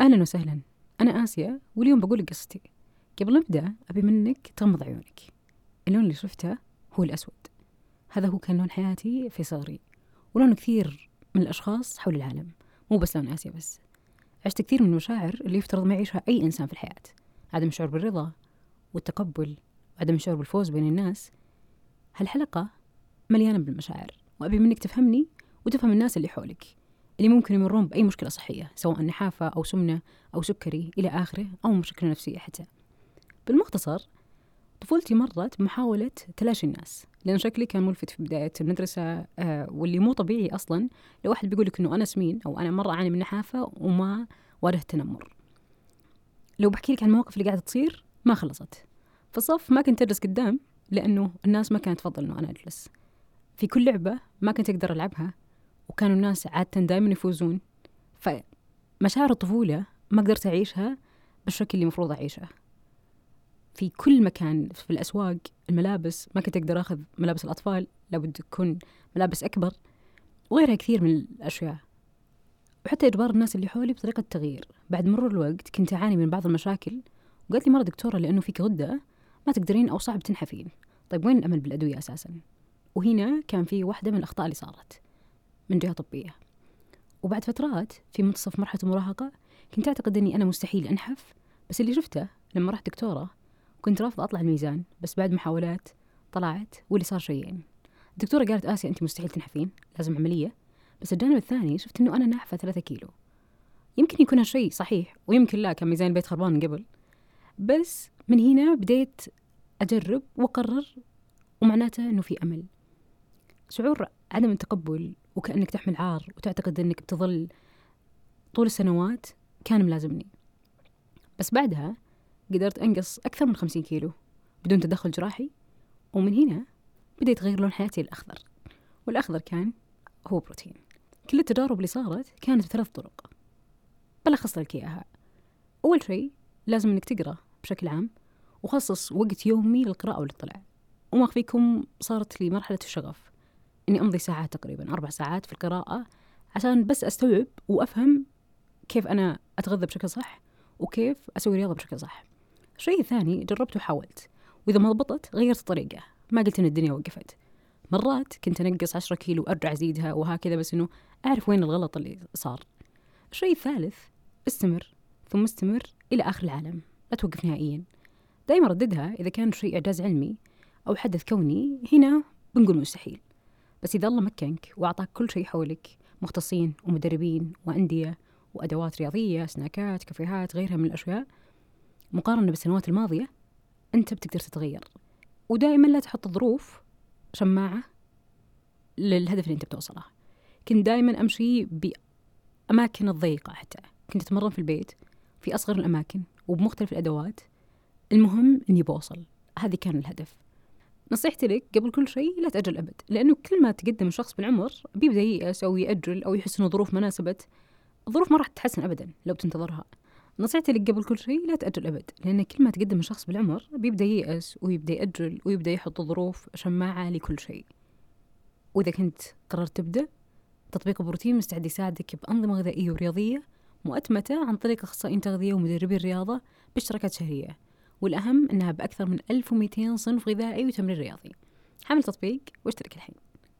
أهلا وسهلا. أنا آسيا واليوم بقول قصتي قبل نبدأ أبي منك تغمض عيونك. اللون اللي شفته هو الأسود. هذا هو كان لون حياتي في صغري. ولون كثير من الأشخاص حول العالم. مو بس لون آسيا بس. عشت كثير من المشاعر اللي يفترض ما يعيشها أي إنسان في الحياة. عدم الشعور بالرضا والتقبل وعدم الشعور بالفوز بين الناس. هالحلقة مليانة بالمشاعر. وأبي منك تفهمني وتفهم الناس اللي حولك. اللي ممكن يمرون بأي مشكلة صحية سواء نحافة أو سمنة أو سكري إلى آخره أو مشكلة نفسية حتى. بالمختصر طفولتي مرت بمحاولة تلاشي الناس لأن شكلي كان ملفت في بداية المدرسة آه واللي مو طبيعي أصلا لو واحد بيقول لك إنه أنا سمين أو أنا مرة أعاني من نحافة وما واجهت تنمر لو بحكي لك عن المواقف اللي قاعدة تصير ما خلصت. في الصف ما كنت أجلس قدام لأنه الناس ما كانت تفضل إنه أنا أجلس. في كل لعبة ما كنت أقدر ألعبها وكانوا الناس عادة دائما يفوزون. فمشاعر الطفولة ما قدرت أعيشها بالشكل اللي المفروض أعيشه. في كل مكان في الأسواق الملابس ما كنت أقدر أخذ ملابس الأطفال لابد تكون ملابس أكبر وغيرها كثير من الأشياء. وحتى إجبار الناس اللي حولي بطريقة تغيير بعد مرور الوقت كنت أعاني من بعض المشاكل وقالت لي مرة دكتورة لأنه فيك غدة ما تقدرين أو صعب تنحفين. طيب وين الأمل بالأدوية أساسا؟ وهنا كان في واحدة من الأخطاء اللي صارت. من جهة طبية. وبعد فترات في منتصف مرحلة المراهقة كنت أعتقد أني أنا مستحيل أنحف بس اللي شفته لما رحت دكتورة كنت رافضة أطلع الميزان بس بعد محاولات طلعت واللي صار شيئين. الدكتورة قالت آسيا أنت مستحيل تنحفين لازم عملية بس الجانب الثاني شفت أنه أنا ناحفة ثلاثة كيلو. يمكن يكون هالشيء صحيح ويمكن لا كان ميزان البيت خربان من قبل. بس من هنا بديت أجرب وأقرر ومعناته أنه في أمل. شعور عدم التقبل وكأنك تحمل عار وتعتقد أنك بتظل طول السنوات كان ملازمني. بس بعدها قدرت أنقص أكثر من خمسين كيلو بدون تدخل جراحي ومن هنا بدأ يتغير لون حياتي الأخضر. والأخضر كان هو بروتين. كل التجارب اللي صارت كانت بثلاث طرق. بلخص لك إياها. أول شيء لازم إنك تقرأ بشكل عام وخصص وقت يومي للقراءة والإطلاع. وما أخفيكم صارت لي مرحلة الشغف. إني أمضي ساعات تقريبا أربع ساعات في القراءة عشان بس أستوعب وأفهم كيف أنا أتغذى بشكل صح وكيف أسوي رياضة بشكل صح. الشيء الثاني جربت وحاولت وإذا ما ضبطت غيرت الطريقة ما قلت إن الدنيا وقفت. مرات كنت أنقص عشرة كيلو أرجع أزيدها وهكذا بس إنه أعرف وين الغلط اللي صار. الشيء الثالث استمر ثم استمر إلى آخر العالم. لا توقف نهائيا. دائما رددها إذا كان شيء إعجاز علمي أو حدث كوني. هنا بنقول مستحيل. بس إذا الله مكنك وأعطاك كل شيء حولك مختصين ومدربين وأندية وأدوات رياضية سناكات كافيهات غيرها من الأشياء مقارنة بالسنوات الماضية أنت بتقدر تتغير. ودائما لا تحط ظروف شماعة للهدف اللي أنت بتوصله. كنت دائما أمشي بأماكن الضيقة حتى. كنت أتمرن في البيت في أصغر الأماكن وبمختلف الأدوات. المهم إني بوصل. هذه كان الهدف. نصيحتي لك قبل كل شيء لا تأجل أبد لأنه كل ما تقدم الشخص بالعمر بيبدأ ييأس أو يأجل أو يحس إنه ظروف ما ناسبت الظروف ما راح تتحسن أبدا لو بتنتظرها نصيحتي لك قبل كل شيء لا تأجل أبد لأن كل ما تقدم الشخص بالعمر بيبدأ ييأس ويبدأ يأجل ويبدأ يحط ظروف شماعة لكل شيء. وإذا كنت قررت تبدأ تطبيق البروتين مستعد يساعدك بأنظمة غذائية ورياضية مؤتمتة عن طريق أخصائيين تغذية ومدربين رياضة باشتراكات شهرية. والأهم أنها بأكثر من 1200 صنف غذائي وتمرين رياضي. حمل تطبيق واشترك الحين.